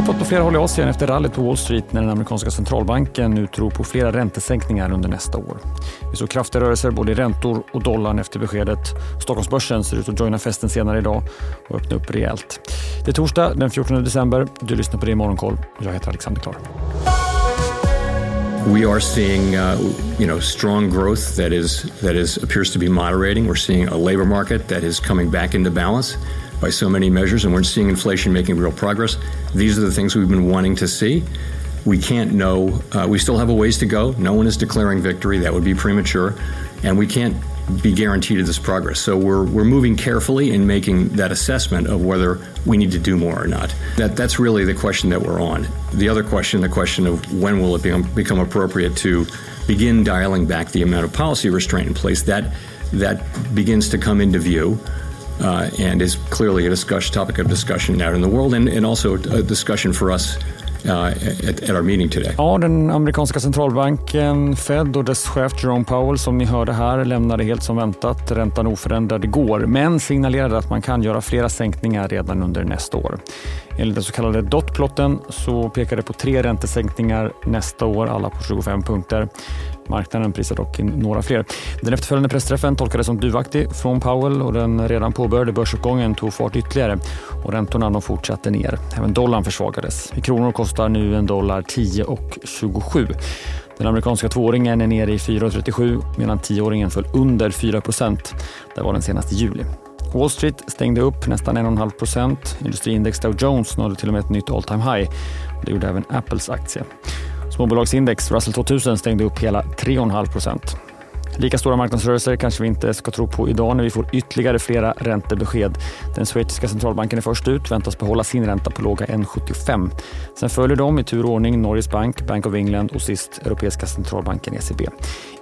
Uppåt på flera håll i Asien efter rallyt på Wall Street när den amerikanska centralbanken nu tror på flera räntesänkningar under nästa år. Vi såg kraftiga rörelser både i räntor och dollarn efter beskedet. Stockholmsbörsen ser ut att joina festen senare idag och öppna upp rejält. Det är torsdag den 14 december. Du lyssnar på det i Morgonkoll. Jag heter Alexander Klar. We are seeing, uh, you know, strong growth that is that is appears to be moderating. We're seeing a labor market that is coming back into balance by so many measures, and we're seeing inflation making real progress. These are the things we've been wanting to see. We can't know. Uh, we still have a ways to go. No one is declaring victory. That would be premature, and we can't be guaranteed of this progress. So we're, we're moving carefully in making that assessment of whether we need to do more or not. That, that's really the question that we're on. The other question, the question of when will it become, become appropriate to begin dialing back the amount of policy restraint in place, that, that begins to come into view. Uh, and is clearly a discussion, topic of discussion out in the world, and, and also a discussion for us uh, at, at our meeting today. Ja, den amerikanska centralbanken Fed och dess chef Jerome Powell som ni hörde här lämnade helt som väntat räntan oförändrad igår men signalerade att man kan göra flera sänkningar redan under nästa år. Enligt den så kallade dotplotten så pekar det på tre räntesänkningar nästa år, alla på 25 punkter. Marknaden prisar dock in några fler. Den efterföljande pressträffen tolkades som duvaktig från Powell och den redan påbörjade börsuppgången tog fart ytterligare och räntorna de fortsatte ner. Även dollarn försvagades. I kronor kostar nu en dollar 10,27. Den amerikanska tvååringen är nere i 4,37 medan tioåringen föll under 4. Det var den senaste juli. Wall Street stängde upp nästan 1,5 procent. Industriindex Dow Jones nådde till och med ett nytt all time high. Det gjorde även Apples aktie. Småbolagsindex Russell 2000 stängde upp hela 3,5 procent. Lika stora marknadsrörelser kanske vi inte ska tro på idag när vi får ytterligare flera räntebesked. Den schweiziska centralbanken är först ut, väntas behålla sin ränta på låga 1,75. Sen följer de i tur och ordning Norges Bank, Bank of England och sist Europeiska centralbanken ECB.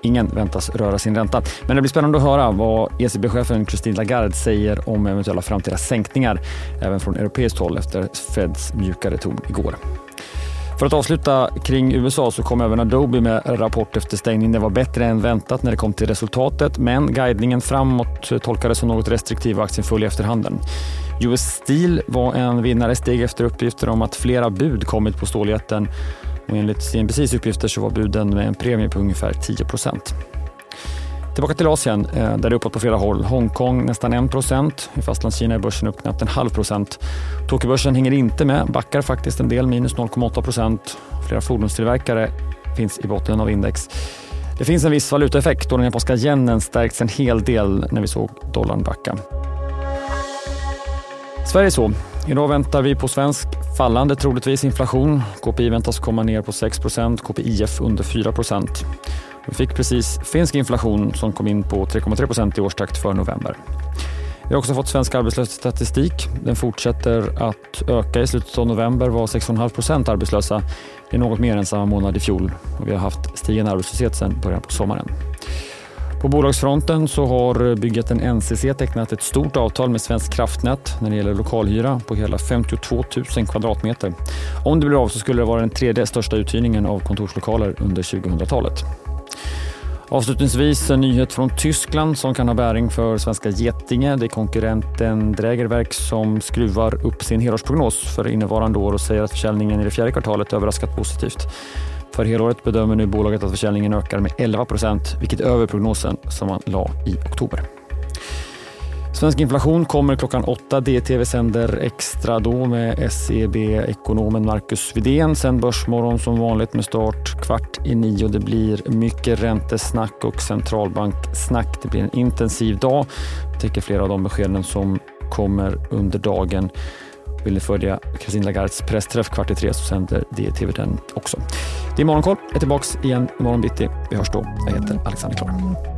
Ingen väntas röra sin ränta. Men det blir spännande att höra vad ECB-chefen Christine Lagarde säger om eventuella framtida sänkningar, även från europeiskt håll efter Feds mjukare ton igår. För att avsluta kring USA så kom även Adobe med rapport efter stängning. Det var bättre än väntat när det kom till resultatet, men guidningen framåt tolkades som något restriktiv och aktien föll i efterhanden. US Steel var en vinnare steg efter uppgifter om att flera bud kommit på ståljätten och enligt CNBCs uppgifter så var buden med en premie på ungefär 10 procent. Tillbaka till Asien, eh, där det är uppåt på flera håll. Hongkong nästan 1 procent. I Fastlandskina är börsen upp knappt en halv procent. Tokyobörsen hänger inte med, backar faktiskt en del, minus 0,8 procent. Flera fordonstillverkare finns i botten av index. Det finns en viss valutaeffekt och den japanska yenen stärks en hel del när vi såg dollarn backa. Sverige så. Idag väntar vi på svensk fallande troligtvis inflation. KPI väntas komma ner på 6% KPIF under 4 vi fick precis finsk inflation som kom in på 3,3 procent i årstakt för november. Vi har också fått svensk arbetslöshetsstatistik. Den fortsätter att öka. I slutet av november var 6,5 procent arbetslösa. Det är något mer än samma månad i fjol och vi har haft stigande arbetslöshet sedan början på sommaren. På bolagsfronten så har byggjätten NCC tecknat ett stort avtal med Svensk kraftnät när det gäller lokalhyra på hela 52 000 kvadratmeter. Om det blir av så skulle det vara den tredje största uthyrningen av kontorslokaler under 2000-talet. Avslutningsvis en nyhet från Tyskland som kan ha bäring för svenska Getinge. Det är konkurrenten Drägerverk som skruvar upp sin helårsprognos för innevarande år och säger att försäljningen i det fjärde kvartalet överraskat positivt. För helåret bedömer nu bolaget att försäljningen ökar med 11 procent, vilket är över prognosen som man la i oktober. Svensk inflation kommer klockan åtta. DTV sänder extra då med SEB-ekonomen Marcus Vidén. Sen Börsmorgon som vanligt med start kvart i nio. Det blir mycket räntesnack och centralbanksnack. Det blir en intensiv dag. Jag täcker flera av de beskeden som kommer under dagen. Vill ni följa Christine Lagardes pressträff kvart i tre så sänder DTV den också. Det är Morgonkoll. Jag är tillbaka igen imorgon bitti. Vi hörs då. Jag heter Alexander Klar.